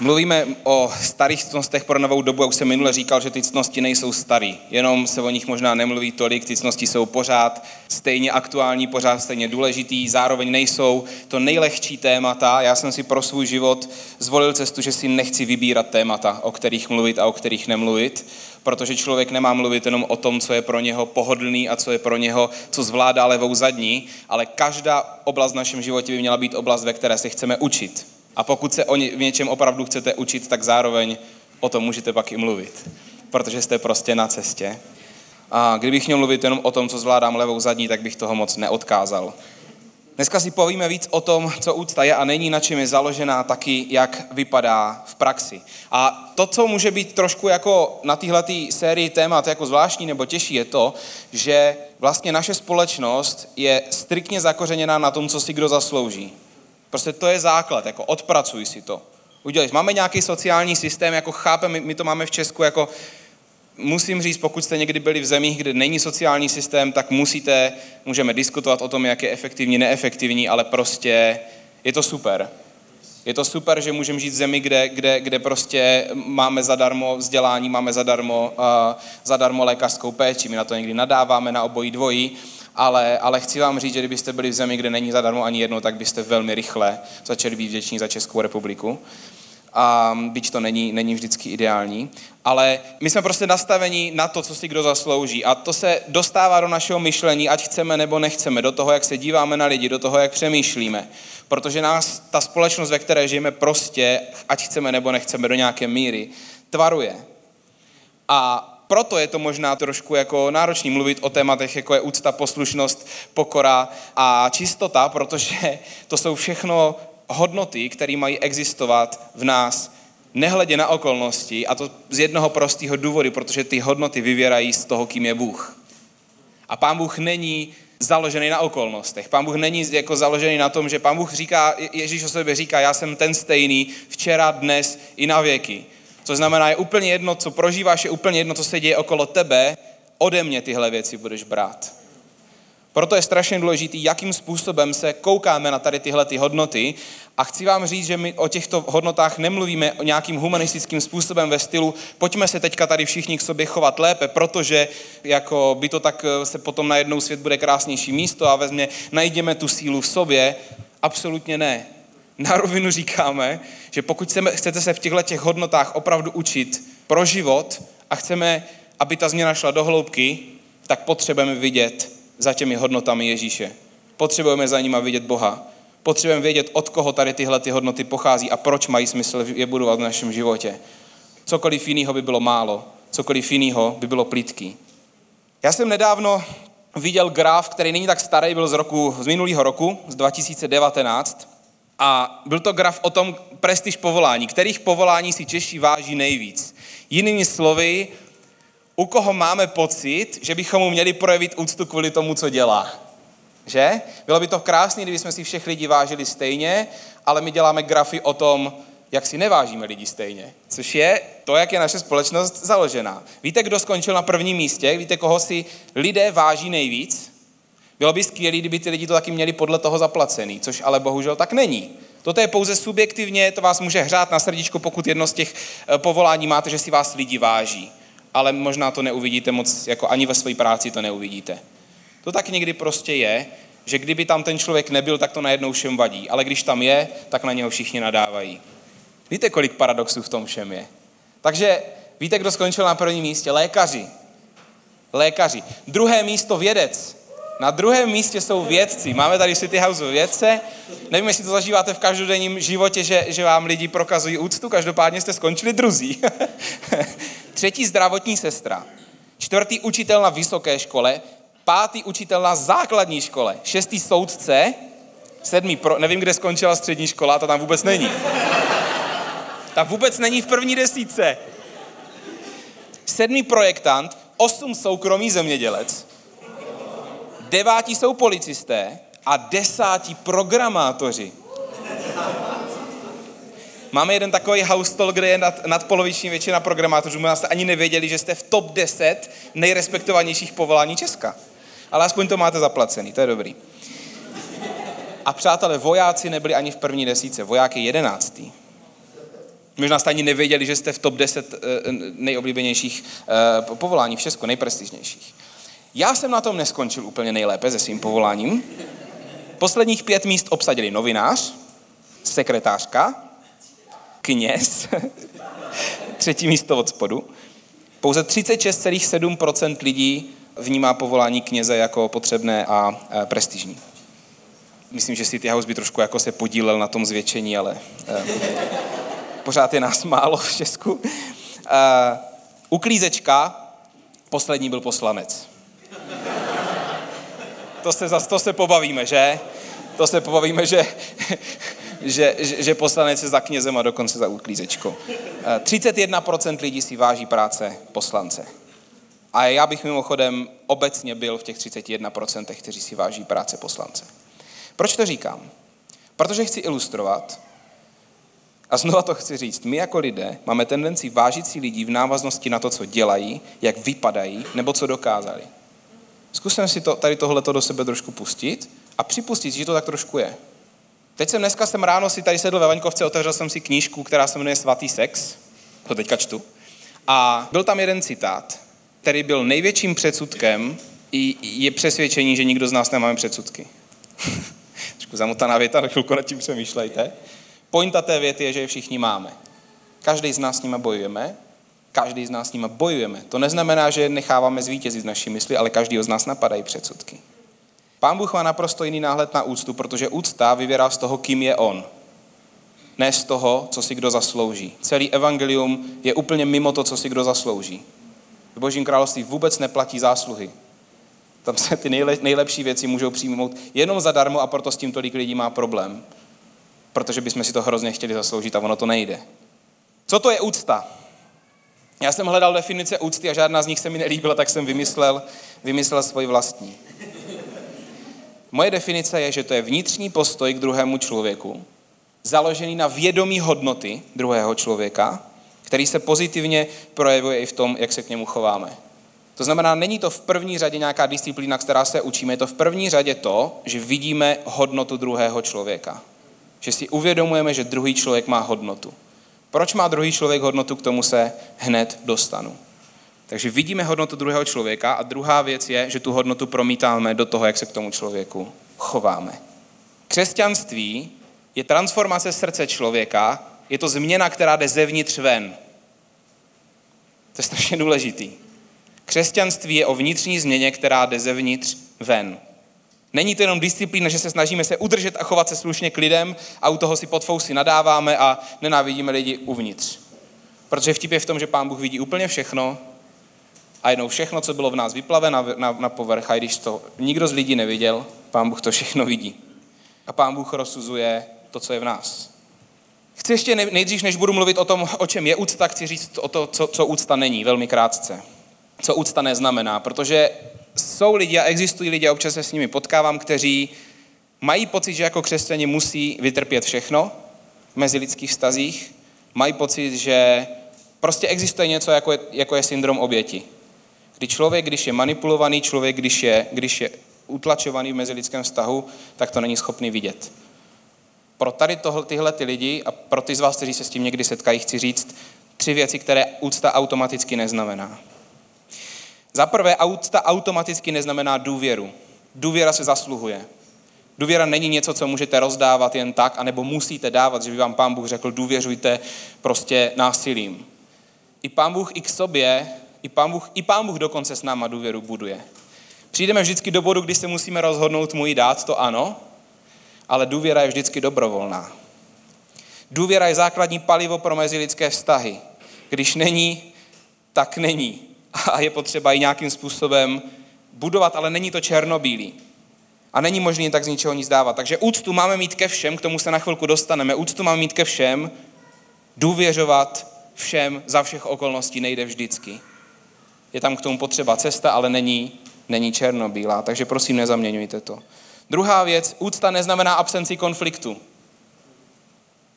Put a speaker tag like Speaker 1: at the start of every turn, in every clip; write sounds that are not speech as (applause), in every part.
Speaker 1: Mluvíme o starých ctnostech pro novou dobu, jak už jsem minule říkal, že ty ctnosti nejsou starý, jenom se o nich možná nemluví tolik, ty ctnosti jsou pořád stejně aktuální, pořád stejně důležitý, zároveň nejsou to nejlehčí témata. Já jsem si pro svůj život zvolil cestu, že si nechci vybírat témata, o kterých mluvit a o kterých nemluvit, protože člověk nemá mluvit jenom o tom, co je pro něho pohodlný a co je pro něho, co zvládá levou zadní, ale každá oblast v našem životě by měla být oblast, ve které se chceme učit. A pokud se o ně, v něčem opravdu chcete učit, tak zároveň o tom můžete pak i mluvit, protože jste prostě na cestě. A kdybych měl mluvit jenom o tom, co zvládám levou zadní, tak bych toho moc neodkázal. Dneska si povíme víc o tom, co úcta je a není, na čem je založená, taky jak vypadá v praxi. A to, co může být trošku jako na téhle sérii témat jako zvláštní nebo těžší, je to, že vlastně naše společnost je striktně zakořeněná na tom, co si kdo zaslouží. Prostě to je základ, jako odpracuj si to. Udělej. Máme nějaký sociální systém, jako chápeme, my to máme v Česku, jako musím říct, pokud jste někdy byli v zemích, kde není sociální systém, tak musíte, můžeme diskutovat o tom, jak je efektivní, neefektivní, ale prostě je to super. Je to super, že můžeme žít v zemi, kde, kde, kde prostě máme zadarmo vzdělání, máme zadarmo, uh, zadarmo lékařskou péči. My na to někdy nadáváme na obojí dvojí, ale, ale chci vám říct, že kdybyste byli v zemi, kde není zadarmo ani jedno, tak byste velmi rychle začali být vděční za Českou republiku. A byť to není, není vždycky ideální. Ale my jsme prostě nastavení na to, co si kdo zaslouží. A to se dostává do našeho myšlení, ať chceme nebo nechceme, do toho, jak se díváme na lidi, do toho, jak přemýšlíme. Protože nás ta společnost, ve které žijeme, prostě, ať chceme nebo nechceme, do nějaké míry, tvaruje. A proto je to možná trošku jako náročný mluvit o tématech, jako je úcta, poslušnost, pokora a čistota, protože to jsou všechno hodnoty, které mají existovat v nás nehledě na okolnosti a to z jednoho prostého důvodu, protože ty hodnoty vyvěrají z toho, kým je Bůh. A Pán Bůh není založený na okolnostech. Pán Bůh není jako založený na tom, že Pán Bůh říká, Ježíš o sobě říká, já jsem ten stejný včera, dnes i na věky. To znamená, je úplně jedno, co prožíváš, je úplně jedno, co se děje okolo tebe, ode mě tyhle věci budeš brát. Proto je strašně důležité, jakým způsobem se koukáme na tady tyhle ty hodnoty. A chci vám říct, že my o těchto hodnotách nemluvíme o nějakým humanistickým způsobem ve stylu, pojďme se teďka tady všichni k sobě chovat lépe, protože jako by to tak eh, se potom najednou svět bude krásnější místo a vezmě, najdeme tu sílu v sobě. Absolutně ne na rovinu říkáme, že pokud chcete se v těchto těch hodnotách opravdu učit pro život a chceme, aby ta změna šla do hloubky, tak potřebujeme vidět za těmi hodnotami Ježíše. Potřebujeme za nimi vidět Boha. Potřebujeme vědět, od koho tady tyhle ty hodnoty pochází a proč mají smysl je budovat v našem životě. Cokoliv jiného by bylo málo, cokoliv jiného by bylo plítký. Já jsem nedávno viděl graf, který není tak starý, byl z roku, z minulého roku, z 2019, a byl to graf o tom prestiž povolání, kterých povolání si Češi váží nejvíc. Jinými slovy, u koho máme pocit, že bychom mu měli projevit úctu kvůli tomu, co dělá. Že? Bylo by to krásné, kdyby jsme si všech lidí vážili stejně, ale my děláme grafy o tom, jak si nevážíme lidi stejně. Což je to, jak je naše společnost založená. Víte, kdo skončil na prvním místě? Víte, koho si lidé váží nejvíc? Bylo by skvělé, kdyby ty lidi to taky měli podle toho zaplacený, což ale bohužel tak není. Toto je pouze subjektivně, to vás může hřát na srdíčko, pokud jedno z těch eh, povolání máte, že si vás lidi váží. Ale možná to neuvidíte moc, jako ani ve své práci to neuvidíte. To tak někdy prostě je, že kdyby tam ten člověk nebyl, tak to najednou všem vadí. Ale když tam je, tak na něho všichni nadávají. Víte, kolik paradoxů v tom všem je? Takže víte, kdo skončil na prvním místě? Lékaři. Lékaři. Druhé místo vědec. Na druhém místě jsou vědci. Máme tady City House vědce. Nevím, jestli to zažíváte v každodenním životě, že, že vám lidi prokazují úctu, každopádně jste skončili druzí. (laughs) Třetí zdravotní sestra. Čtvrtý učitel na vysoké škole. Pátý učitel na základní škole. Šestý soudce. Sedmý, pro, nevím, kde skončila střední škola, ta tam vůbec není. Ta vůbec není v první desíce. Sedmý projektant, osm soukromý zemědělec, deváti jsou policisté a desátí programátoři. Máme jeden takový house talk, kde je nad, nadpoloviční většina programátorů. Možná jste ani nevěděli, že jste v top 10 nejrespektovanějších povolání Česka. Ale aspoň to máte zaplacený, to je dobrý. A přátelé, vojáci nebyli ani v první desíce, voják je jedenáctý. Možná jste ani nevěděli, že jste v top 10 eh, nejoblíbenějších eh, povolání v Česku, nejprestižnějších. Já jsem na tom neskončil úplně nejlépe se svým povoláním. Posledních pět míst obsadili novinář, sekretářka, kněz, (laughs) třetí místo od spodu. Pouze 36,7% lidí vnímá povolání kněze jako potřebné a e, prestižní. Myslím, že City House by trošku jako se podílel na tom zvětšení, ale e, (laughs) pořád je nás málo v Česku. E, uklízečka, poslední byl poslanec. To se, to se pobavíme, že? To se pobavíme, že, že, že, že poslanec je za knězem a dokonce za uklízečkou. 31% lidí si váží práce poslance. A já bych mimochodem obecně byl v těch 31%, kteří si váží práce poslance. Proč to říkám? Protože chci ilustrovat, a znova to chci říct, my jako lidé máme tendenci vážit si lidí v návaznosti na to, co dělají, jak vypadají, nebo co dokázali. Zkusím si to, tady tohleto do sebe trošku pustit a připustit, že to tak trošku je. Teď jsem dneska jsem ráno si tady sedl ve Vaňkovce, otevřel jsem si knížku, která se jmenuje Svatý sex, to teďka čtu, a byl tam jeden citát, který byl největším předsudkem, i je přesvědčení, že nikdo z nás nemáme předsudky. (laughs) Trošku zamotaná věta, na chvilku nad tím přemýšlejte. Pointa té věty je, že je všichni máme. Každý z nás s nimi bojujeme, každý z nás s nimi bojujeme. To neznamená, že necháváme zvítězit naší mysli, ale každý z nás napadají předsudky. Pán Bůh má naprosto jiný náhled na úctu, protože úcta vyvěrá z toho, kým je On. Ne z toho, co si kdo zaslouží. Celý evangelium je úplně mimo to, co si kdo zaslouží. V Božím království vůbec neplatí zásluhy. Tam se ty nejlepší věci můžou přijmout jenom zadarmo a proto s tím tolik lidí má problém. Protože bychom si to hrozně chtěli zasloužit a ono to nejde. Co to je úcta? Já jsem hledal definice úcty a žádná z nich se mi nelíbila, tak jsem vymyslel, vymyslel svůj vlastní. Moje definice je, že to je vnitřní postoj k druhému člověku, založený na vědomí hodnoty druhého člověka, který se pozitivně projevuje i v tom, jak se k němu chováme. To znamená, není to v první řadě nějaká disciplína, která se učíme, je to v první řadě to, že vidíme hodnotu druhého člověka. Že si uvědomujeme, že druhý člověk má hodnotu. Proč má druhý člověk hodnotu, k tomu se hned dostanu. Takže vidíme hodnotu druhého člověka a druhá věc je, že tu hodnotu promítáme do toho, jak se k tomu člověku chováme. Křesťanství je transformace srdce člověka, je to změna, která jde zevnitř ven. To je strašně důležitý. Křesťanství je o vnitřní změně, která jde zevnitř ven. Není to jenom disciplína, že se snažíme se udržet a chovat se slušně k lidem a u toho si pod fousy nadáváme a nenávidíme lidi uvnitř. Protože vtip je v tom, že Pán Bůh vidí úplně všechno a jednou všechno, co bylo v nás vyplave na, na, na povrch, a když to nikdo z lidí neviděl, Pán Bůh to všechno vidí. A Pán Bůh rozsuzuje to, co je v nás. Chci ještě nejdřív, než budu mluvit o tom, o čem je úcta, chci říct o to, co, co úcta není, velmi krátce. Co úcta neznamená, protože jsou lidi a existují lidi, a občas se s nimi potkávám, kteří mají pocit, že jako křesťani musí vytrpět všechno v mezilidských vztazích, mají pocit, že prostě existuje něco, jako je, jako je syndrom oběti. Kdy člověk, když je manipulovaný, člověk, když je, když je utlačovaný v mezilidském vztahu, tak to není schopný vidět. Pro tady tohle, tyhle ty lidi a pro ty z vás, kteří se s tím někdy setkají, chci říct tři věci, které úcta automaticky neznamená. Za prvé, úcta automaticky neznamená důvěru. Důvěra se zasluhuje. Důvěra není něco, co můžete rozdávat jen tak, anebo musíte dávat, že by vám pán Bůh řekl, důvěřujte prostě násilím. I pán Bůh i k sobě, i pán Bůh, i pán Bůh dokonce s náma důvěru buduje. Přijdeme vždycky do bodu, kdy se musíme rozhodnout mu ji dát, to ano, ale důvěra je vždycky dobrovolná. Důvěra je základní palivo pro mezilidské vztahy. Když není, tak není. A je potřeba ji nějakým způsobem budovat, ale není to černobílý. A není možné tak z ničeho nic dávat. Takže úctu máme mít ke všem, k tomu se na chvilku dostaneme. Úctu máme mít ke všem, důvěřovat všem za všech okolností nejde vždycky. Je tam k tomu potřeba cesta, ale není, není černobílá. Takže prosím, nezaměňujte to. Druhá věc, úcta neznamená absenci konfliktu.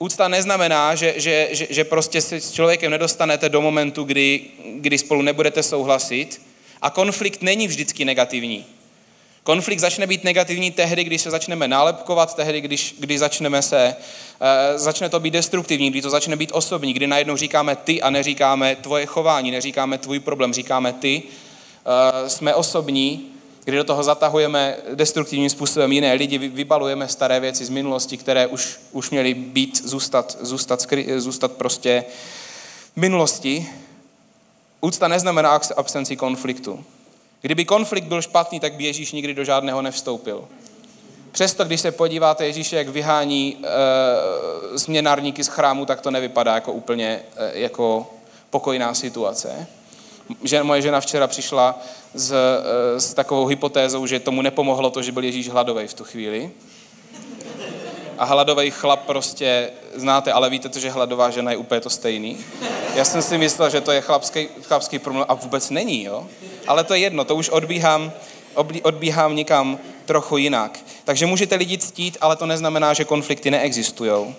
Speaker 1: Úcta neznamená, že, že, že, že prostě se s člověkem nedostanete do momentu, kdy, kdy spolu nebudete souhlasit. A konflikt není vždycky negativní. Konflikt začne být negativní tehdy, když se začneme nálepkovat, tehdy, když, když začneme se, uh, začne to být destruktivní, kdy to začne být osobní, kdy najednou říkáme ty a neříkáme tvoje chování, neříkáme tvůj problém, říkáme ty. Uh, jsme osobní, kdy do toho zatahujeme destruktivním způsobem jiné lidi, vybalujeme staré věci z minulosti, které už, už měly být, zůstat, zůstat, skry, zůstat prostě v minulosti. Úcta neznamená absenci konfliktu. Kdyby konflikt byl špatný, tak by Ježíš nikdy do žádného nevstoupil. Přesto, když se podíváte Ježíše, jak vyhání e, směnárníky z chrámu, tak to nevypadá jako úplně e, jako pokojná situace. Že moje žena včera přišla s, e, s takovou hypotézou, že tomu nepomohlo to, že byl Ježíš hladový v tu chvíli. A hladový chlap prostě znáte, ale víte to, že hladová žena je úplně to stejný. Já jsem si myslel, že to je chlapský, chlapský problém a vůbec není, jo? Ale to je jedno, to už odbíhám, odbíhám někam trochu jinak. Takže můžete lidi ctít, ale to neznamená, že konflikty neexistují.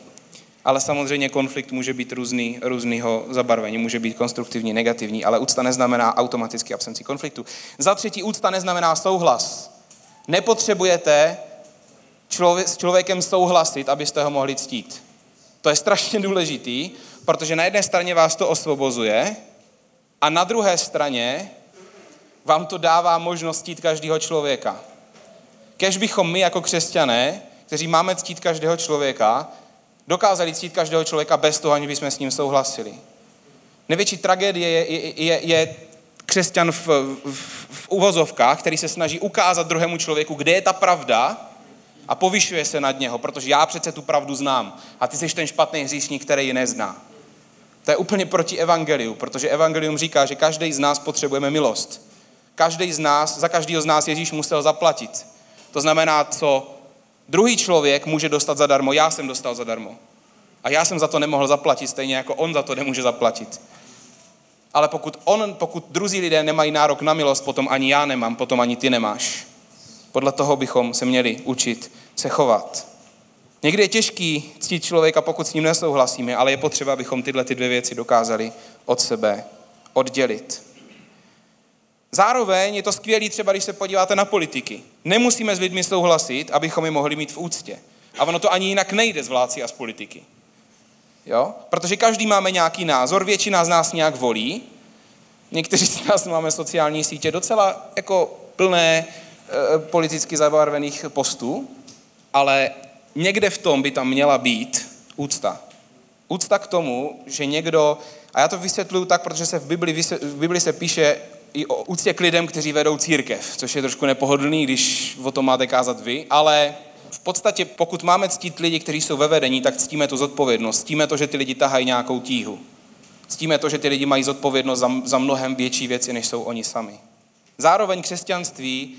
Speaker 1: Ale samozřejmě konflikt může být různý, různýho zabarvení, může být konstruktivní, negativní, ale úcta neznamená automaticky absenci konfliktu. Za třetí, úcta neznamená souhlas. Nepotřebujete člověk, s člověkem souhlasit, abyste ho mohli ctít. To je strašně důležitý, protože na jedné straně vás to osvobozuje a na druhé straně vám to dává možnost ctít každého člověka. Kež bychom my jako křesťané, kteří máme ctít každého člověka, dokázali ctít každého člověka bez toho, aniž bychom s ním souhlasili. Největší tragédie je, je, je, je křesťan v, v, v uvozovkách, který se snaží ukázat druhému člověku, kde je ta pravda a povyšuje se nad něho, protože já přece tu pravdu znám a ty jsi ten špatný hříšník, který ji nezná. To je úplně proti evangeliu, protože evangelium říká, že každý z nás potřebujeme milost. Každý z nás, za každého z nás Ježíš musel zaplatit. To znamená, co druhý člověk může dostat zadarmo, já jsem dostal zadarmo. A já jsem za to nemohl zaplatit, stejně jako on za to nemůže zaplatit. Ale pokud, on, pokud druzí lidé nemají nárok na milost, potom ani já nemám, potom ani ty nemáš. Podle toho bychom se měli učit se chovat. Někdy je těžký ctít člověka, pokud s ním nesouhlasíme, ale je potřeba, abychom tyhle ty dvě věci dokázali od sebe oddělit. Zároveň je to skvělé třeba, když se podíváte na politiky. Nemusíme s lidmi souhlasit, abychom je mohli mít v úctě. A ono to ani jinak nejde z a z politiky. Jo? Protože každý máme nějaký názor, většina z nás nějak volí, někteří z nás máme sociální sítě docela jako plné e, politicky zabarvených postů, ale někde v tom by tam měla být úcta. Úcta k tomu, že někdo, a já to vysvětluju tak, protože se v Bibli, v Bibli se píše i o úctě k lidem, kteří vedou církev, což je trošku nepohodlný, když o tom máte kázat vy, ale v podstatě, pokud máme ctít lidi, kteří jsou ve vedení, tak ctíme tu zodpovědnost, ctíme to, že ty lidi tahají nějakou tíhu. Ctíme to, že ty lidi mají zodpovědnost za, za mnohem větší věci, než jsou oni sami. Zároveň křesťanství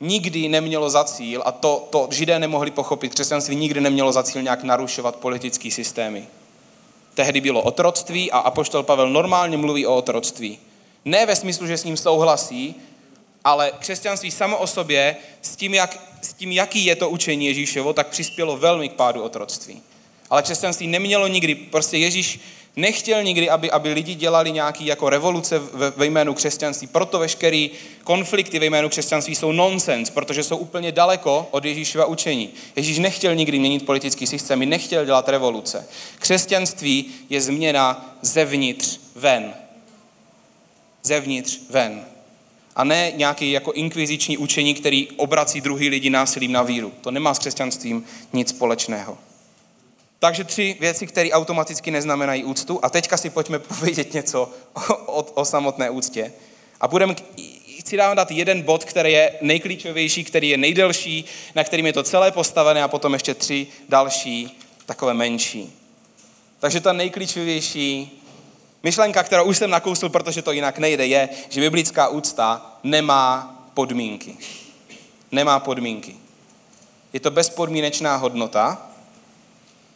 Speaker 1: nikdy nemělo za cíl, a to, to židé nemohli pochopit, křesťanství nikdy nemělo za cíl nějak narušovat politické systémy. Tehdy bylo otroctví a apoštol Pavel normálně mluví o otroctví. Ne ve smyslu, že s ním souhlasí, ale křesťanství samo o sobě s tím, jak, s tím, jaký je to učení Ježíšovo, tak přispělo velmi k pádu otroctví. Ale křesťanství nemělo nikdy, prostě Ježíš nechtěl nikdy, aby, aby lidi dělali nějaký jako revoluce ve, ve jménu křesťanství. Proto veškerý konflikty ve jménu křesťanství jsou nonsens, protože jsou úplně daleko od Ježíšova učení. Ježíš nechtěl nikdy měnit politický systém, nechtěl dělat revoluce. Křesťanství je změna zevnitř ven zevnitř ven. A ne nějaký jako inkviziční učení, který obrací druhý lidi násilím na víru. To nemá s křesťanstvím nic společného. Takže tři věci, které automaticky neznamenají úctu. A teďka si pojďme (laughs) povědět něco o, o, o samotné úctě. A budeme, chci vám dát jeden bod, který je nejklíčovější, který je nejdelší, na kterým je to celé postavené a potom ještě tři další, takové menší. Takže ta nejklíčovější Myšlenka, kterou už jsem nakousl, protože to jinak nejde, je, že biblická úcta nemá podmínky. Nemá podmínky. Je to bezpodmínečná hodnota.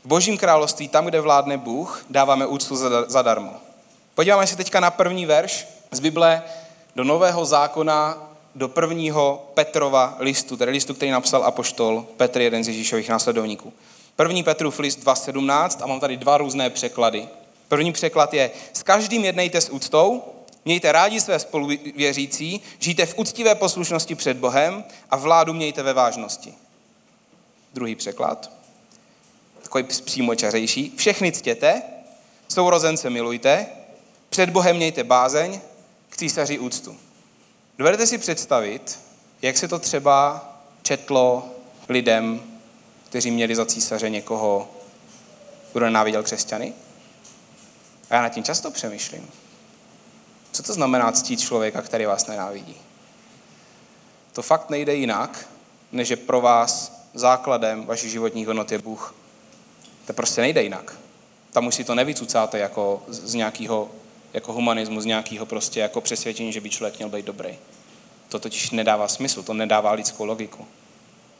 Speaker 1: V božím království, tam, kde vládne Bůh, dáváme úctu zadarmo. Podíváme se teďka na první verš z Bible do Nového zákona, do prvního Petrova listu, tedy listu, který napsal apoštol Petr, jeden z Ježíšových následovníků. První Petrův list 2.17 a mám tady dva různé překlady. První překlad je, s každým jednejte s úctou Mějte rádi své spoluvěřící, žijte v úctivé poslušnosti před Bohem a vládu mějte ve vážnosti. Druhý překlad, takový přímočařejší. Všechny ctěte, sourozence milujte, před Bohem mějte bázeň, k císaři úctu. Dovedete si představit, jak se to třeba četlo lidem, kteří měli za císaře někoho, kdo nenáviděl křesťany? A já nad tím často přemýšlím. Co to znamená ctít člověka, který vás nenávidí? To fakt nejde jinak, než že pro vás základem vaší životních hodnot je Bůh. To prostě nejde jinak. Tam už si to nevycucáte jako z nějakého jako humanismu, z nějakého prostě jako přesvědčení, že by člověk měl být dobrý. To totiž nedává smysl, to nedává lidskou logiku.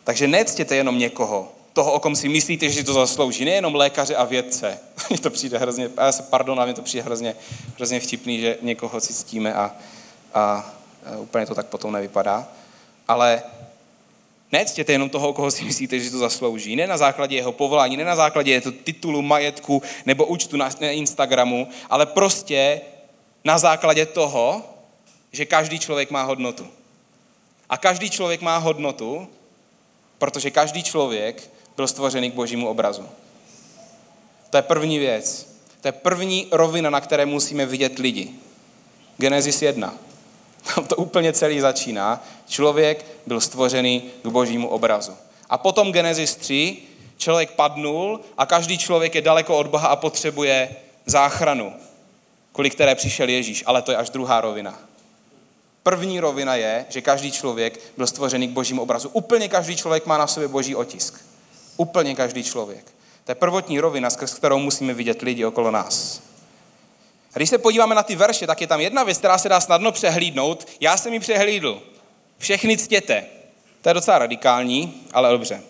Speaker 1: Takže nectěte jenom někoho, toho, o kom si myslíte, že to zaslouží, nejenom lékaře a vědce. (laughs) Mně to přijde hrozně, já se pardon, ale mně to přijde hrozně, hrozně vtipný, že někoho si ctíme a, a, a úplně to tak potom nevypadá. Ale Nectěte jenom toho, koho si myslíte, že to zaslouží. Ne na základě jeho povolání, ne na základě jeho titulu, majetku nebo účtu na Instagramu, ale prostě na základě toho, že každý člověk má hodnotu. A každý člověk má hodnotu, protože každý člověk byl stvořený k božímu obrazu. To je první věc. To je první rovina, na které musíme vidět lidi. Genesis 1. (laughs) Tam to úplně celý začíná. Člověk byl stvořený k božímu obrazu. A potom Genesis 3, člověk padnul a každý člověk je daleko od Boha a potřebuje záchranu, kvůli které přišel Ježíš, ale to je až druhá rovina. První rovina je, že každý člověk byl stvořený k božímu obrazu. Úplně každý člověk má na sobě boží otisk. Úplně každý člověk. To je prvotní rovina, skrz kterou musíme vidět lidi okolo nás. A když se podíváme na ty verše, tak je tam jedna věc, která se dá snadno přehlídnout. Já jsem ji přehlídl. Všechny ctěte. To je docela radikální, ale dobře.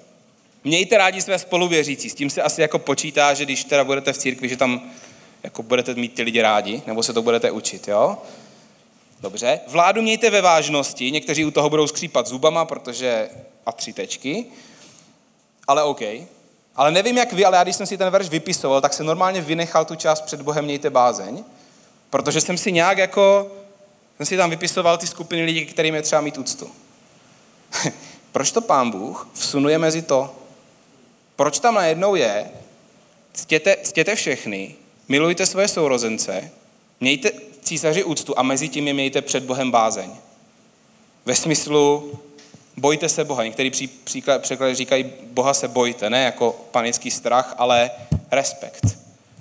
Speaker 1: Mějte rádi své spoluvěřící. S tím se asi jako počítá, že když teda budete v církvi, že tam jako budete mít ty lidi rádi, nebo se to budete učit, jo? Dobře. Vládu mějte ve vážnosti. Někteří u toho budou skřípat zubama, protože a tři tečky. Ale OK. Ale nevím, jak vy, ale já když jsem si ten verš vypisoval, tak jsem normálně vynechal tu část před Bohem mějte bázeň, protože jsem si nějak jako, jsem si tam vypisoval ty skupiny lidí, kterým je třeba mít úctu. (laughs) Proč to pán Bůh vsunuje mezi to? Proč tam najednou je, ctěte, ctěte všechny, milujte své sourozence, mějte císaři úctu a mezi tím je mějte před Bohem bázeň. Ve smyslu, bojte se Boha. Některý pří, příklad, říkají, Boha se bojte, ne jako panický strach, ale respekt,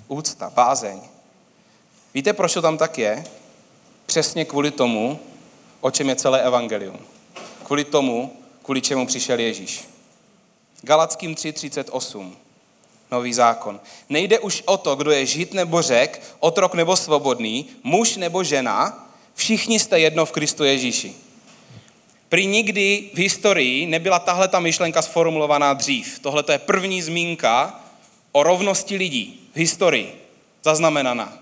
Speaker 1: úcta, bázeň. Víte, proč to tam tak je? Přesně kvůli tomu, o čem je celé evangelium. Kvůli tomu, kvůli čemu přišel Ježíš. Galackým 3.38. Nový zákon. Nejde už o to, kdo je žid nebo řek, otrok nebo svobodný, muž nebo žena, všichni jste jedno v Kristu Ježíši. Prý nikdy v historii nebyla tahle ta myšlenka sformulovaná dřív. Tohle je první zmínka o rovnosti lidí v historii zaznamenaná.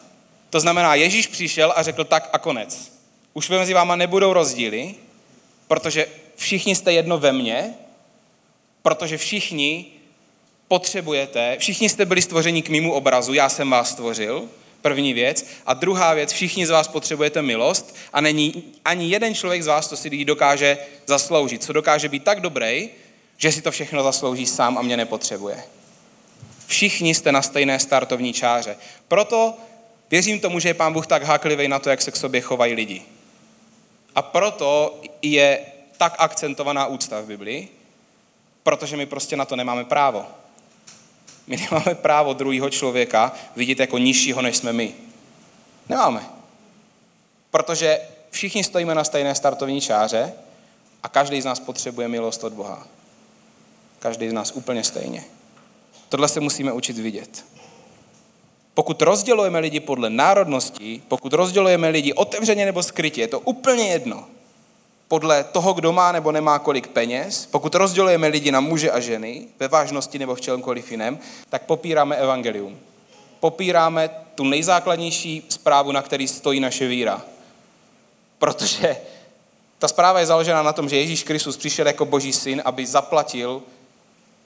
Speaker 1: To znamená, Ježíš přišel a řekl tak a konec. Už mezi váma nebudou rozdíly, protože všichni jste jedno ve mně, protože všichni potřebujete, všichni jste byli stvořeni k mýmu obrazu, já jsem vás stvořil, První věc. A druhá věc, všichni z vás potřebujete milost a není ani jeden člověk z vás, co si ji dokáže zasloužit, co dokáže být tak dobrý, že si to všechno zaslouží sám a mě nepotřebuje. Všichni jste na stejné startovní čáře. Proto věřím tomu, že je pán Bůh tak háklivý na to, jak se k sobě chovají lidi. A proto je tak akcentovaná úcta v Biblii, protože my prostě na to nemáme právo. My nemáme právo druhého člověka vidět jako nižšího, než jsme my. Nemáme. Protože všichni stojíme na stejné startovní čáře a každý z nás potřebuje milost od Boha. Každý z nás úplně stejně. Tohle se musíme učit vidět. Pokud rozdělujeme lidi podle národnosti, pokud rozdělujeme lidi otevřeně nebo skrytě, je to úplně jedno podle toho, kdo má nebo nemá kolik peněz, pokud rozdělujeme lidi na muže a ženy, ve vážnosti nebo v čemkoliv jiném, tak popíráme evangelium. Popíráme tu nejzákladnější zprávu, na který stojí naše víra. Protože ta zpráva je založena na tom, že Ježíš Kristus přišel jako boží syn, aby zaplatil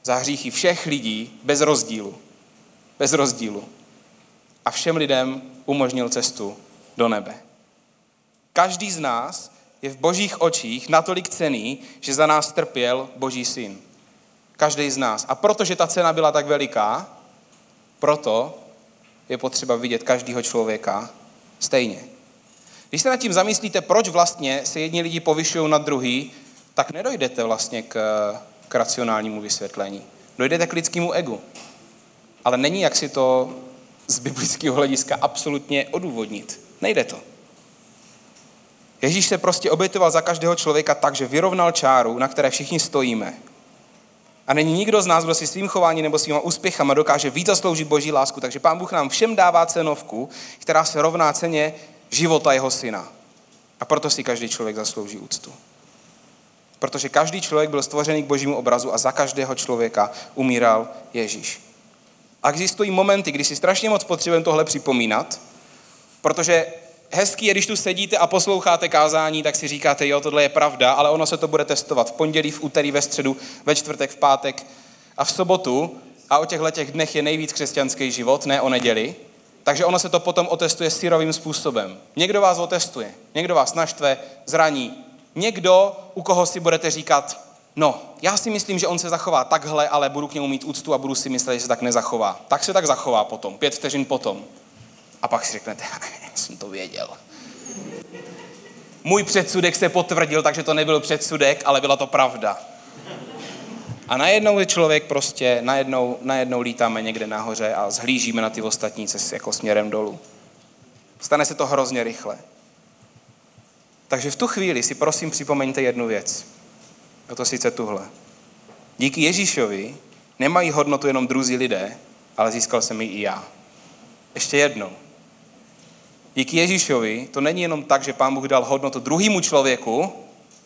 Speaker 1: za hříchy všech lidí bez rozdílu. Bez rozdílu. A všem lidem umožnil cestu do nebe. Každý z nás je v božích očích natolik cený, že za nás trpěl boží syn. Každý z nás. A protože ta cena byla tak veliká, proto je potřeba vidět každého člověka stejně. Když se nad tím zamyslíte, proč vlastně se jedni lidi povyšují nad druhý, tak nedojdete vlastně k, k racionálnímu vysvětlení. Dojdete k lidskému egu. Ale není, jak si to z biblického hlediska absolutně odůvodnit. Nejde to. Ježíš se prostě obětoval za každého člověka tak, že vyrovnal čáru, na které všichni stojíme. A není nikdo z nás, kdo si svým chováním nebo svýma úspěchama dokáže víc zasloužit Boží lásku. Takže Pán Bůh nám všem dává cenovku, která se rovná ceně života jeho syna. A proto si každý člověk zaslouží úctu. Protože každý člověk byl stvořený k božímu obrazu a za každého člověka umíral Ježíš. A existují momenty, kdy si strašně moc potřebujeme tohle připomínat, protože hezký je, když tu sedíte a posloucháte kázání, tak si říkáte, jo, tohle je pravda, ale ono se to bude testovat v pondělí, v úterý, ve středu, ve čtvrtek, v pátek a v sobotu. A o těchto těch dnech je nejvíc křesťanský život, ne o neděli. Takže ono se to potom otestuje syrovým způsobem. Někdo vás otestuje, někdo vás naštve, zraní. Někdo, u koho si budete říkat, no, já si myslím, že on se zachová takhle, ale budu k němu mít úctu a budu si myslet, že se tak nezachová. Tak se tak zachová potom, pět vteřin potom. A pak si řeknete, jsem to věděl. Můj předsudek se potvrdil, takže to nebyl předsudek, ale byla to pravda. A najednou je člověk prostě, najednou, najednou lítáme někde nahoře a zhlížíme na ty ostatní cesty jako směrem dolů. Stane se to hrozně rychle. Takže v tu chvíli si prosím připomeňte jednu věc. A to sice tuhle. Díky Ježíšovi nemají hodnotu jenom druzí lidé, ale získal jsem ji i já. Ještě jednou. Díky Ježíšovi to není jenom tak, že Pán Bůh dal hodnotu druhému člověku,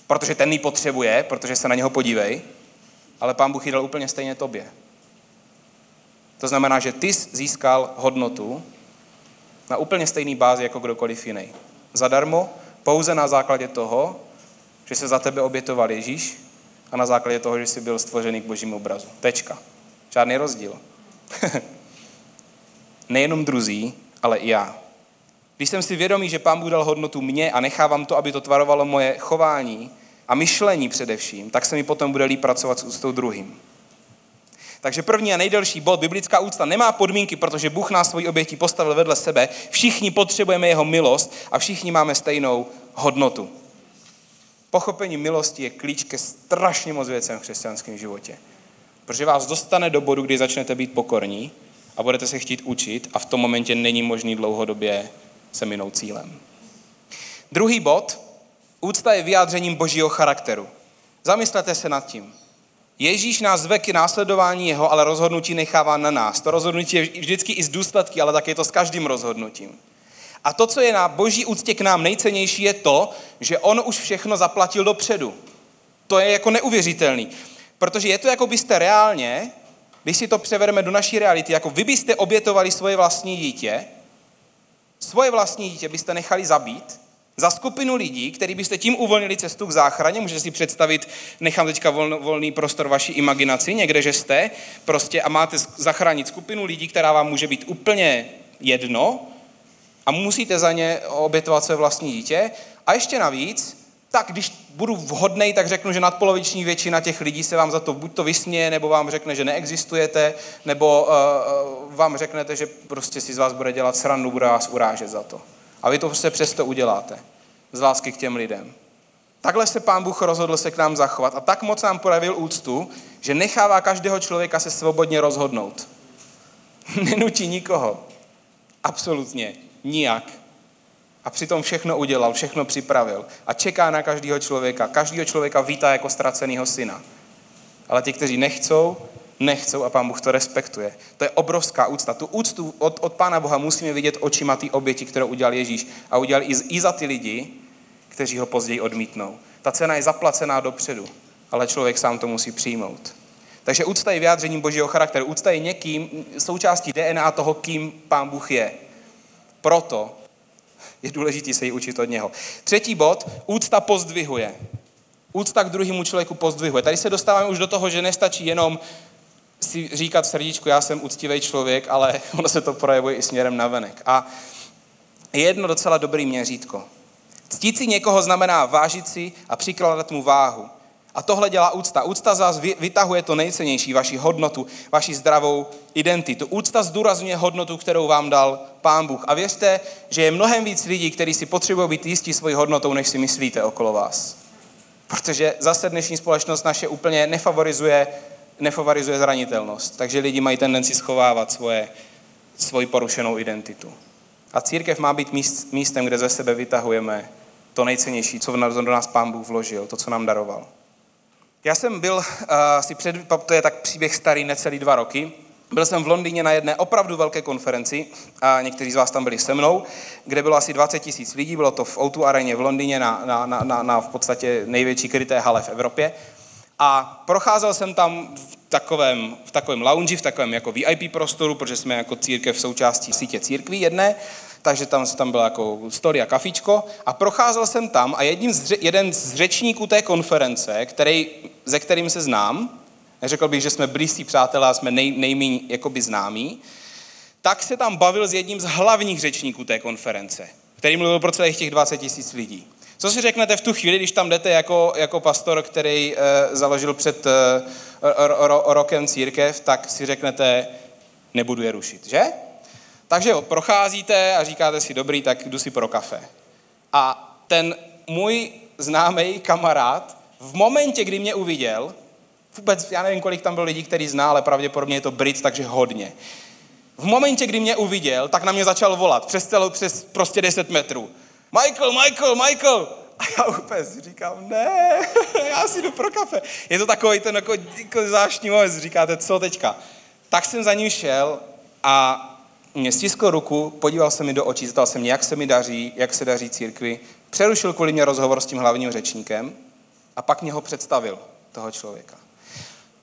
Speaker 1: protože ten ji potřebuje, protože se na něho podívej, ale Pán Bůh ji dal úplně stejně tobě. To znamená, že ty jsi získal hodnotu na úplně stejný bázi jako kdokoliv jiný. Zadarmo, pouze na základě toho, že se za tebe obětoval Ježíš a na základě toho, že jsi byl stvořený k božímu obrazu. Tečka. Žádný rozdíl. (laughs) Nejenom druzí, ale i já. Když jsem si vědomý, že Pán Bůh dal hodnotu mně a nechávám to, aby to tvarovalo moje chování a myšlení především, tak se mi potom bude líp pracovat s úctou druhým. Takže první a nejdelší bod, biblická úcta nemá podmínky, protože Bůh nás svoji obětí postavil vedle sebe. Všichni potřebujeme jeho milost a všichni máme stejnou hodnotu. Pochopení milosti je klíč ke strašně moc věcem v křesťanském životě. Protože vás dostane do bodu, kdy začnete být pokorní a budete se chtít učit a v tom momentě není možný dlouhodobě se minou cílem. Druhý bod, úcta je vyjádřením božího charakteru. Zamyslete se nad tím. Ježíš nás zve k následování jeho, ale rozhodnutí nechává na nás. To rozhodnutí je vždycky i z důsledky, ale také je to s každým rozhodnutím. A to, co je na boží úctě k nám nejcennější, je to, že on už všechno zaplatil dopředu. To je jako neuvěřitelný. Protože je to, jako byste reálně, když si to převedeme do naší reality, jako vy byste obětovali svoje vlastní dítě, svoje vlastní dítě byste nechali zabít za skupinu lidí, který byste tím uvolnili cestu k záchraně. Můžete si představit, nechám teďka volný prostor vaší imaginaci, někde, že jste prostě a máte zachránit skupinu lidí, která vám může být úplně jedno a musíte za ně obětovat své vlastní dítě. A ještě navíc, tak když budu vhodný, tak řeknu, že nadpoloviční většina těch lidí se vám za to buď to vysměje, nebo vám řekne, že neexistujete, nebo uh, vám řeknete, že prostě si z vás bude dělat srandu, bude vás urážet za to. A vy to prostě přesto uděláte. Z lásky k těm lidem. Takhle se pán Bůh rozhodl se k nám zachovat a tak moc nám projevil úctu, že nechává každého člověka se svobodně rozhodnout. (laughs) Nenutí nikoho. Absolutně. Nijak. A přitom všechno udělal, všechno připravil. A čeká na každého člověka. Každého člověka vítá jako ztraceného syna. Ale ti, kteří nechcou, nechcou a pán Bůh to respektuje. To je obrovská úcta. Tu úctu od, od pána Boha musíme vidět očima ty oběti, kterou udělal Ježíš. A udělal i, i za ty lidi, kteří ho později odmítnou. Ta cena je zaplacená dopředu, ale člověk sám to musí přijmout. Takže úcta je vyjádřením božího charakteru. Úcta je někým, součástí DNA toho, kým pán Bůh je. Proto je důležité se jí učit od něho. Třetí bod, úcta pozdvihuje. Úcta k druhému člověku pozdvihuje. Tady se dostáváme už do toho, že nestačí jenom si říkat v srdíčku, já jsem úctivý člověk, ale (laughs) ono se to projevuje i směrem na venek. A je jedno docela dobrý měřítko. Ctít si někoho znamená vážit si a přikládat mu váhu. A tohle dělá úcta. Úcta z vás vytahuje to nejcennější, vaši hodnotu, vaši zdravou identitu. Úcta zdůrazňuje hodnotu, kterou vám dal Pán Bůh. A věřte, že je mnohem víc lidí, kteří si potřebují být jistí svojí hodnotou, než si myslíte okolo vás. Protože zase dnešní společnost naše úplně nefavorizuje, nefavorizuje zranitelnost. Takže lidi mají tendenci schovávat svoje, svoji porušenou identitu. A církev má být míst, místem, kde ze sebe vytahujeme to nejcennější, co do nás Pán Bůh vložil, to, co nám daroval. Já jsem byl uh, před, to je tak příběh starý necelý dva roky, byl jsem v Londýně na jedné opravdu velké konferenci a někteří z vás tam byli se mnou, kde bylo asi 20 tisíc lidí, bylo to v O2 areně v Londýně na, na, na, na, na v podstatě největší kryté hale v Evropě. A procházel jsem tam v takovém, v takovém lounge, v takovém jako VIP prostoru, protože jsme jako církev součástí sítě církví jedné takže tam, tam byla jako story a kafičko a procházel jsem tam a jedním z, jeden z řečníků té konference, který, ze kterým se znám, neřekl bych, že jsme blízcí přátelé a jsme nej, nejméně jakoby známí, tak se tam bavil s jedním z hlavních řečníků té konference, který mluvil pro celých těch 20 tisíc lidí. Co si řeknete v tu chvíli, když tam jdete jako, jako pastor, který e, založil před e, ro, ro, rokem církev, tak si řeknete, nebudu je rušit, že? Takže jo, procházíte a říkáte si, dobrý, tak jdu si pro kafe. A ten můj známý kamarád v momentě, kdy mě uviděl, vůbec, já nevím, kolik tam bylo lidí, který zná, ale pravděpodobně je to Brit, takže hodně. V momentě, kdy mě uviděl, tak na mě začal volat přes, celou, přes prostě 10 metrů. Michael, Michael, Michael! A já úplně říkám, ne, (laughs) já si jdu pro kafe. Je to takový ten jako, jako záštní moment, říkáte, co teďka? Tak jsem za ním šel a stiskl ruku, podíval se mi do očí, zeptal se mě, jak se mi daří, jak se daří církvi, přerušil kvůli mě rozhovor s tím hlavním řečníkem a pak mě ho představil, toho člověka.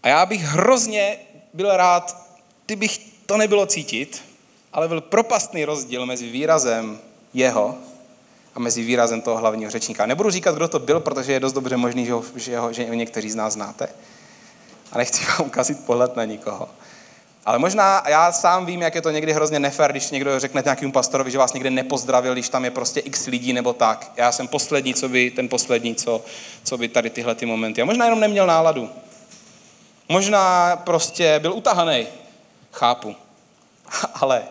Speaker 1: A já bych hrozně byl rád, kdybych to nebylo cítit, ale byl propastný rozdíl mezi výrazem jeho a mezi výrazem toho hlavního řečníka. Nebudu říkat, kdo to byl, protože je dost dobře možný, že ho, že ho, že někteří z nás znáte. A nechci vám ukazit pohled na nikoho. Ale možná já sám vím, jak je to někdy hrozně nefér, když někdo řekne nějakému pastorovi, že vás někde nepozdravil, když tam je prostě x lidí nebo tak. Já jsem poslední, co by, ten poslední, co, co by tady tyhle ty momenty. A možná jenom neměl náladu. Možná prostě byl utahaný. Chápu. (laughs) Ale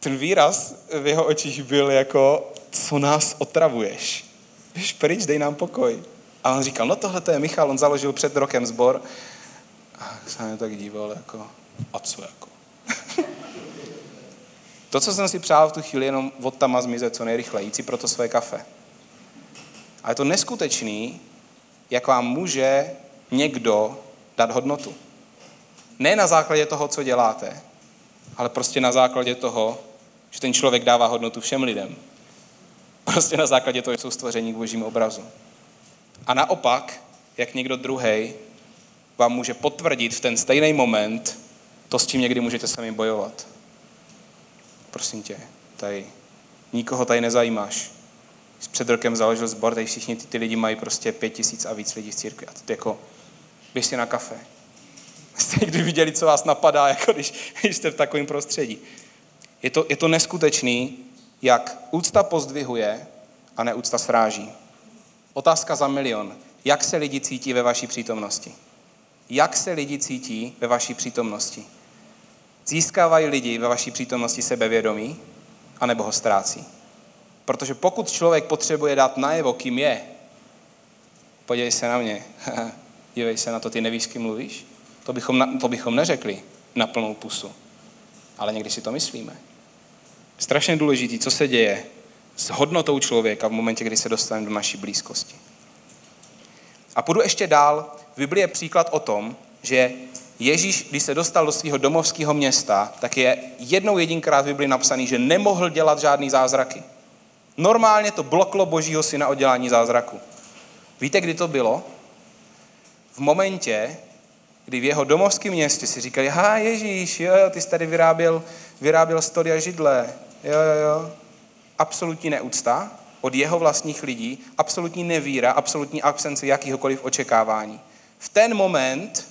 Speaker 1: ten výraz v jeho očích byl jako, co nás otravuješ. Víš, pryč, dej nám pokoj. A on říkal, no tohle to je Michal, on založil před rokem sbor. A jsem tak díval, jako, a co jako? (laughs) to, co jsem si přál v tu chvíli, jenom od tam a zmizet co nejrychleji, jít si pro to své kafe. A je to neskutečný, jak vám může někdo dát hodnotu. Ne na základě toho, co děláte, ale prostě na základě toho, že ten člověk dává hodnotu všem lidem. Prostě na základě toho, že jsou stvoření k božím obrazu. A naopak, jak někdo druhý vám může potvrdit v ten stejný moment, to, s čím někdy můžete sami bojovat. Prosím tě, tady nikoho tady nezajímáš. Jsi před rokem založil sbor, tady všichni ty, ty lidi mají prostě pět tisíc a víc lidí v církvi. A ty jako, běž si na kafe. (laughs) Jste někdy viděli, co vás napadá, (laughs) jako když, když jste v takovém prostředí. Je to, je to neskutečný, jak úcta pozdvihuje a neúcta sráží. Otázka za milion. Jak se lidi cítí ve vaší přítomnosti? Jak se lidi cítí ve vaší přítomnosti? Získávají lidi ve vaší přítomnosti sebevědomí, anebo ho ztrácí? Protože pokud člověk potřebuje dát najevo, kým je, podívej se na mě, (laughs) dívej se na to, ty nevíš, kým mluvíš, to bychom, to bychom neřekli na plnou pusu. Ale někdy si to myslíme. Strašně důležitý, co se děje s hodnotou člověka v momentě, kdy se dostane do naší blízkosti. A půjdu ještě dál. V Biblii je příklad o tom, že Ježíš, když se dostal do svého domovského města, tak je jednou jedinkrát v Biblii napsaný, že nemohl dělat žádný zázraky. Normálně to bloklo božího syna o dělání zázraku. Víte, kdy to bylo? V momentě, kdy v jeho domovském městě si říkali, ha Ježíš, jo, jo, ty jsi tady vyráběl, vyráběl story a židle, jo, jo, jo. Absolutní neúcta od jeho vlastních lidí, absolutní nevíra, absolutní absence jakýhokoliv očekávání. V ten moment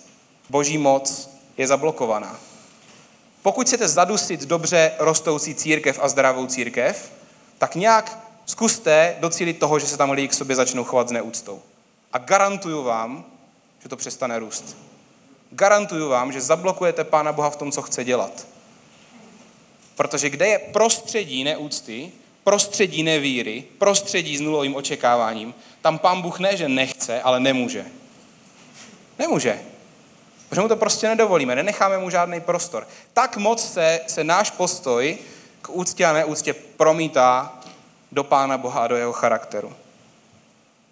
Speaker 1: boží moc je zablokovaná. Pokud chcete zadusit dobře rostoucí církev a zdravou církev, tak nějak Zkuste docílit toho, že se tam lidi k sobě začnou chovat s neúctou. A garantuju vám, že to přestane růst. Garantuju vám, že zablokujete Pána Boha v tom, co chce dělat. Protože kde je prostředí neúcty, prostředí nevíry, prostředí s nulovým očekáváním, tam Pán Bůh ne, že nechce, ale nemůže. Nemůže. Protože mu to prostě nedovolíme, nenecháme mu žádný prostor. Tak moc se, se náš postoj k úctě a neúctě promítá do Pána Boha a do jeho charakteru.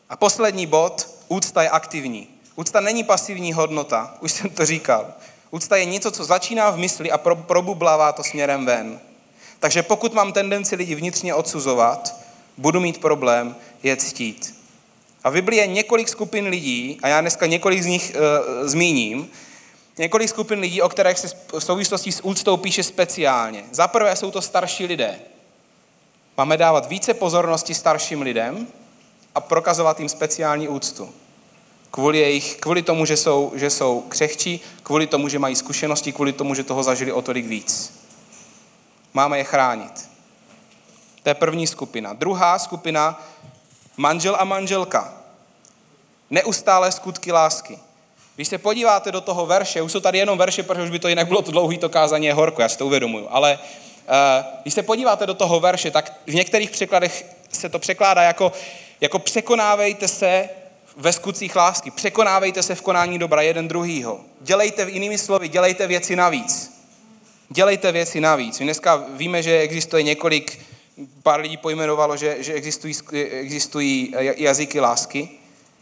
Speaker 1: A poslední bod, úcta je aktivní. Úcta není pasivní hodnota, už jsem to říkal. Úcta je něco, co začíná v mysli a probublává to směrem ven. Takže pokud mám tendenci lidi vnitřně odsuzovat, budu mít problém je ctít. A v Biblii je několik skupin lidí, a já dneska několik z nich e, zmíním, několik skupin lidí, o kterých se v souvislosti s úctou píše speciálně. Za prvé jsou to starší lidé. Máme dávat více pozornosti starším lidem a prokazovat jim speciální úctu. Kvůli, jejich, kvůli tomu, že jsou, že jsou křehčí, kvůli tomu, že mají zkušenosti, kvůli tomu, že toho zažili o tolik víc. Máme je chránit. To je první skupina. Druhá skupina, manžel a manželka. Neustále skutky lásky. Když se podíváte do toho verše, už jsou tady jenom verše, protože už by to jinak bylo to dlouhý to kázání je horko, já si to uvědomuju, ale uh, když se podíváte do toho verše, tak v některých překladech se to překládá jako, jako překonávejte se ve skutcích lásky, překonávejte se v konání dobra jeden druhýho. Dělejte, jinými slovy, dělejte věci navíc. Dělejte věci navíc. My dneska víme, že existuje několik, pár lidí pojmenovalo, že, že existují, existují jazyky lásky.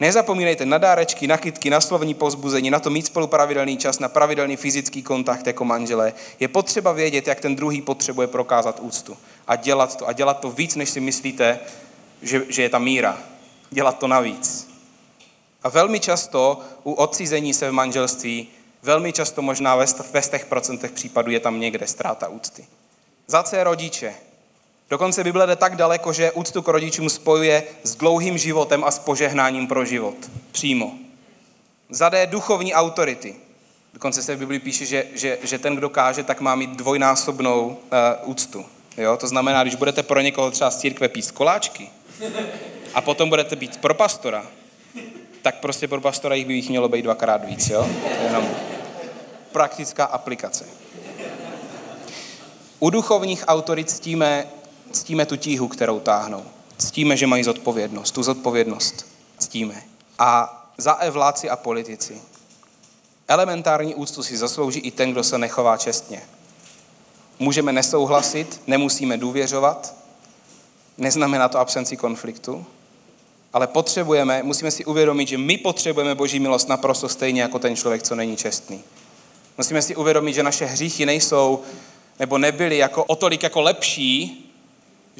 Speaker 1: Nezapomínejte na dárečky, na kytky, na slovní pozbuzení, na to mít spolu pravidelný čas, na pravidelný fyzický kontakt jako manželé. Je potřeba vědět, jak ten druhý potřebuje prokázat úctu a dělat to. A dělat to víc, než si myslíte, že, že je ta míra. Dělat to navíc. A velmi často u odcizení se v manželství, velmi často možná ve těch procentech případů je tam někde ztráta úcty. Za rodiče. Dokonce Bible jde tak daleko, že úctu k rodičům spojuje s dlouhým životem a s požehnáním pro život. Přímo. Za D duchovní autority. Dokonce se v Bibli píše, že, že, že ten, kdo káže, tak má mít dvojnásobnou uh, úctu. Jo? To znamená, když budete pro někoho třeba z církve píst koláčky a potom budete být pro pastora, tak prostě pro pastora jich by jich mělo být dvakrát víc. Jo? Jenom praktická aplikace. U duchovních autorit ctíme ctíme tu tíhu, kterou táhnou. Ctíme, že mají zodpovědnost. Tu zodpovědnost ctíme. A za e vládci a politici. Elementární úctu si zaslouží i ten, kdo se nechová čestně. Můžeme nesouhlasit, nemusíme důvěřovat, neznamená to absenci konfliktu, ale potřebujeme, musíme si uvědomit, že my potřebujeme Boží milost naprosto stejně jako ten člověk, co není čestný. Musíme si uvědomit, že naše hříchy nejsou nebo nebyly jako o tolik jako lepší,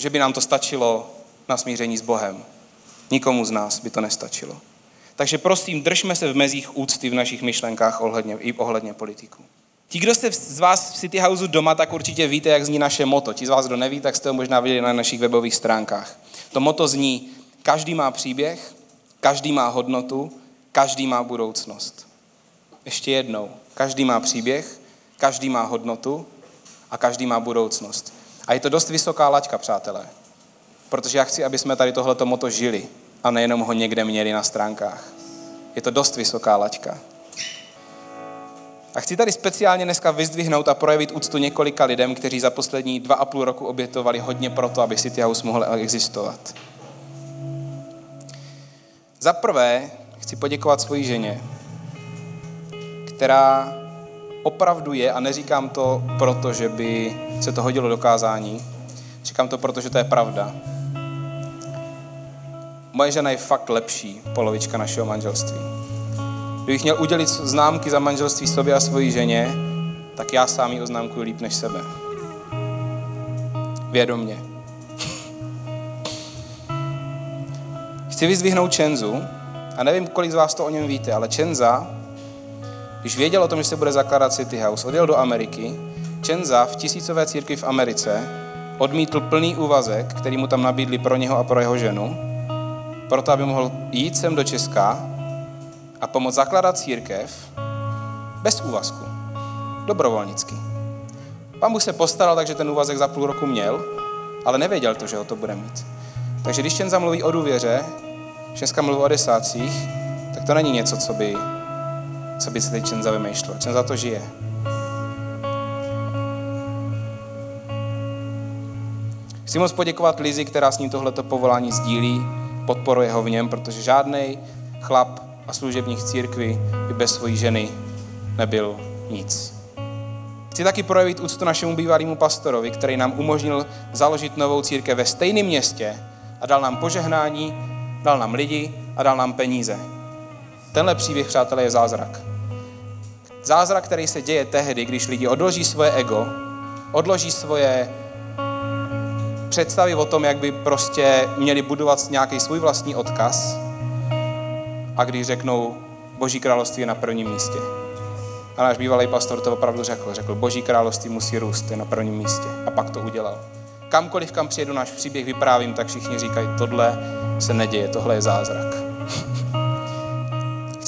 Speaker 1: že by nám to stačilo na smíření s Bohem. Nikomu z nás by to nestačilo. Takže prosím, držme se v mezích úcty v našich myšlenkách ohledně, i ohledně politiků. Ti, kdo jste z vás v City Houseu doma, tak určitě víte, jak zní naše moto. Ti z vás, kdo neví, tak jste ho možná viděli na našich webových stránkách. To moto zní, každý má příběh, každý má hodnotu, každý má budoucnost. Ještě jednou, každý má příběh, každý má hodnotu a každý má budoucnost. A je to dost vysoká laťka, přátelé. Protože já chci, aby jsme tady tohleto moto žili a nejenom ho někde měli na stránkách. Je to dost vysoká laťka. A chci tady speciálně dneska vyzdvihnout a projevit úctu několika lidem, kteří za poslední dva a půl roku obětovali hodně proto, aby City House mohl existovat. Za prvé chci poděkovat svoji ženě, která opravdu je, a neříkám to proto, že by se to hodilo do kázání, říkám to proto, že to je pravda. Moje žena je fakt lepší polovička našeho manželství. Kdybych měl udělit známky za manželství sobě a svojí ženě, tak já sám ji oznámkuji líp než sebe. Vědomně. Chci vyzvihnout Čenzu, a nevím, kolik z vás to o něm víte, ale Čenza když věděl o tom, že se bude zakládat City House, odjel do Ameriky, Čenza v tisícové církvi v Americe odmítl plný úvazek, který mu tam nabídli pro něho a pro jeho ženu, proto aby mohl jít sem do Česka a pomoct zakládat církev bez úvazku, dobrovolnicky. Pán Bůh se postaral, takže ten úvazek za půl roku měl, ale nevěděl to, že ho to bude mít. Takže když Čenza mluví o důvěře, Česka mluví o desácích, tak to není něco, co by, co by se teď Čenza vymýšlel. Čenza to žije. Chci moc poděkovat Lizi, která s ním tohleto povolání sdílí, podporuje ho v něm, protože žádný chlap a služebník v církvi by bez svojí ženy nebyl nic. Chci taky projevit úctu našemu bývalému pastorovi, který nám umožnil založit novou církev ve stejném městě a dal nám požehnání, dal nám lidi a dal nám peníze. Tenhle příběh, přátelé, je zázrak. Zázrak, který se děje tehdy, když lidi odloží svoje ego, odloží svoje představy o tom, jak by prostě měli budovat nějaký svůj vlastní odkaz a když řeknou, Boží království je na prvním místě. A náš bývalý pastor to opravdu řekl. Řekl, Boží království musí růst, je na prvním místě. A pak to udělal. Kamkoliv, kam přijedu náš příběh vyprávím, tak všichni říkají, tohle se neděje, tohle je zázrak.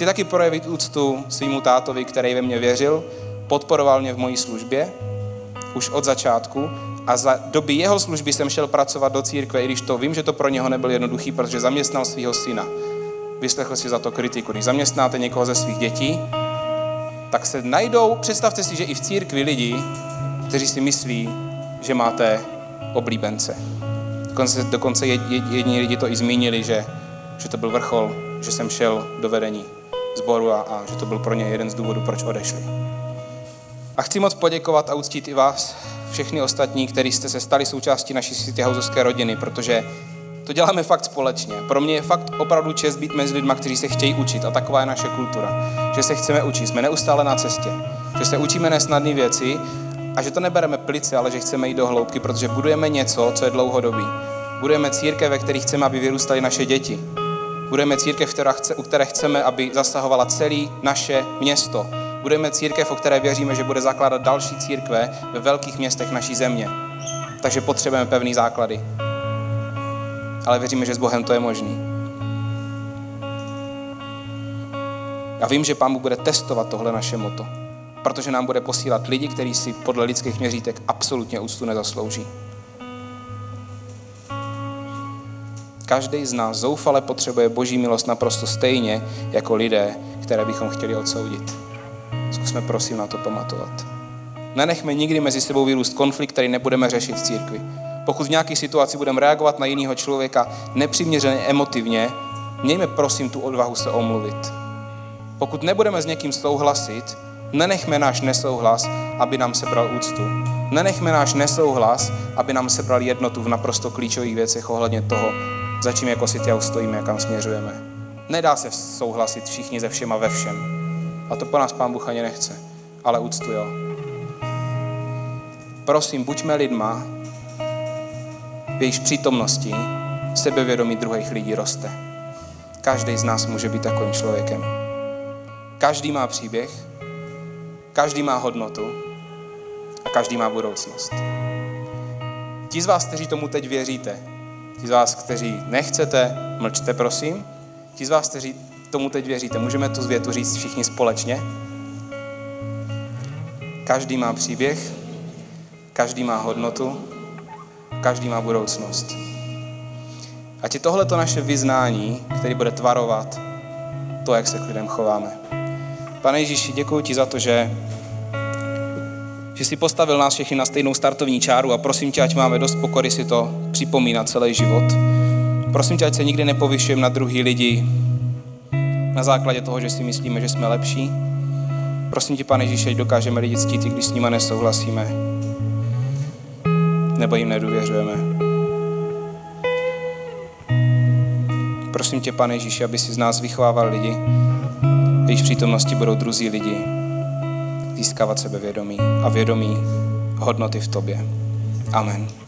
Speaker 1: Chci taky projevit úctu svýmu tátovi, který ve mě věřil, podporoval mě v mojí službě, už od začátku a za doby jeho služby jsem šel pracovat do církve, i když to vím, že to pro něho nebyl jednoduchý, protože zaměstnal svého syna. Vyslechl si za to kritiku. Když zaměstnáte někoho ze svých dětí, tak se najdou, představte si, že i v církvi lidi, kteří si myslí, že máte oblíbence. Dokonce, dokonce jedni lidi to i zmínili, že, že to byl vrchol, že jsem šel do vedení sboru a, a že to byl pro ně jeden z důvodů, proč odešli. A chci moc poděkovat a uctít i vás, všechny ostatní, kteří jste se stali součástí naší City Houseovské rodiny, protože to děláme fakt společně. Pro mě je fakt opravdu čest být mezi lidmi, kteří se chtějí učit a taková je naše kultura. Že se chceme učit, jsme neustále na cestě, že se učíme nesnadné věci a že to nebereme plice, ale že chceme jít do hloubky, protože budujeme něco, co je dlouhodobý. Budujeme církev, ve kterých chceme, aby vyrůstaly naše děti. Budujeme církev, která chce, u které chceme, aby zasahovala celé naše město. Budujeme církev, o které věříme, že bude zakládat další církve ve velkých městech naší země. Takže potřebujeme pevný základy. Ale věříme, že s Bohem to je možný. Já vím, že Pán Bůh bude testovat tohle naše moto, protože nám bude posílat lidi, kteří si podle lidských měřítek absolutně úctu nezaslouží. Každý z nás zoufale potřebuje boží milost naprosto stejně jako lidé, které bychom chtěli odsoudit. Zkusme prosím na to pamatovat. Nenechme nikdy mezi sebou vyrůst konflikt, který nebudeme řešit v církvi. Pokud v nějaké situaci budeme reagovat na jiného člověka nepřiměřeně emotivně, mějme prosím tu odvahu se omluvit. Pokud nebudeme s někým souhlasit, nenechme náš nesouhlas, aby nám sebral úctu. Nenechme náš nesouhlas, aby nám sebral jednotu v naprosto klíčových věcech ohledně toho, za čím jako City stojíme, kam směřujeme. Nedá se souhlasit všichni ze všema ve všem. A to po nás Pán Bůh ani nechce. Ale úctu jo. Prosím, buďme lidma, v jejíž přítomnosti sebevědomí druhých lidí roste. Každý z nás může být takovým člověkem. Každý má příběh, každý má hodnotu a každý má budoucnost. Ti z vás, kteří tomu teď věříte, ti z vás, kteří nechcete, mlčte prosím. Ti z vás, kteří tomu teď věříte, můžeme tu zvětu říct všichni společně. Každý má příběh, každý má hodnotu každý má budoucnost. A ti tohle to naše vyznání, který bude tvarovat to, jak se k lidem chováme. Pane Ježíši, děkuji ti za to, že, že jsi postavil nás všechny na stejnou startovní čáru a prosím tě, ať máme dost pokory si to připomínat celý život. Prosím tě, ať se nikdy nepovyšujeme na druhý lidi na základě toho, že si myslíme, že jsme lepší. Prosím tě, pane Ježíši, ať dokážeme lidi ctít, když s nimi nesouhlasíme nebo jim nedůvěřujeme. Prosím tě, pane Ježíši, aby si z nás vychovával lidi, jejich přítomnosti budou druzí lidi získávat sebevědomí a vědomí hodnoty v tobě. Amen.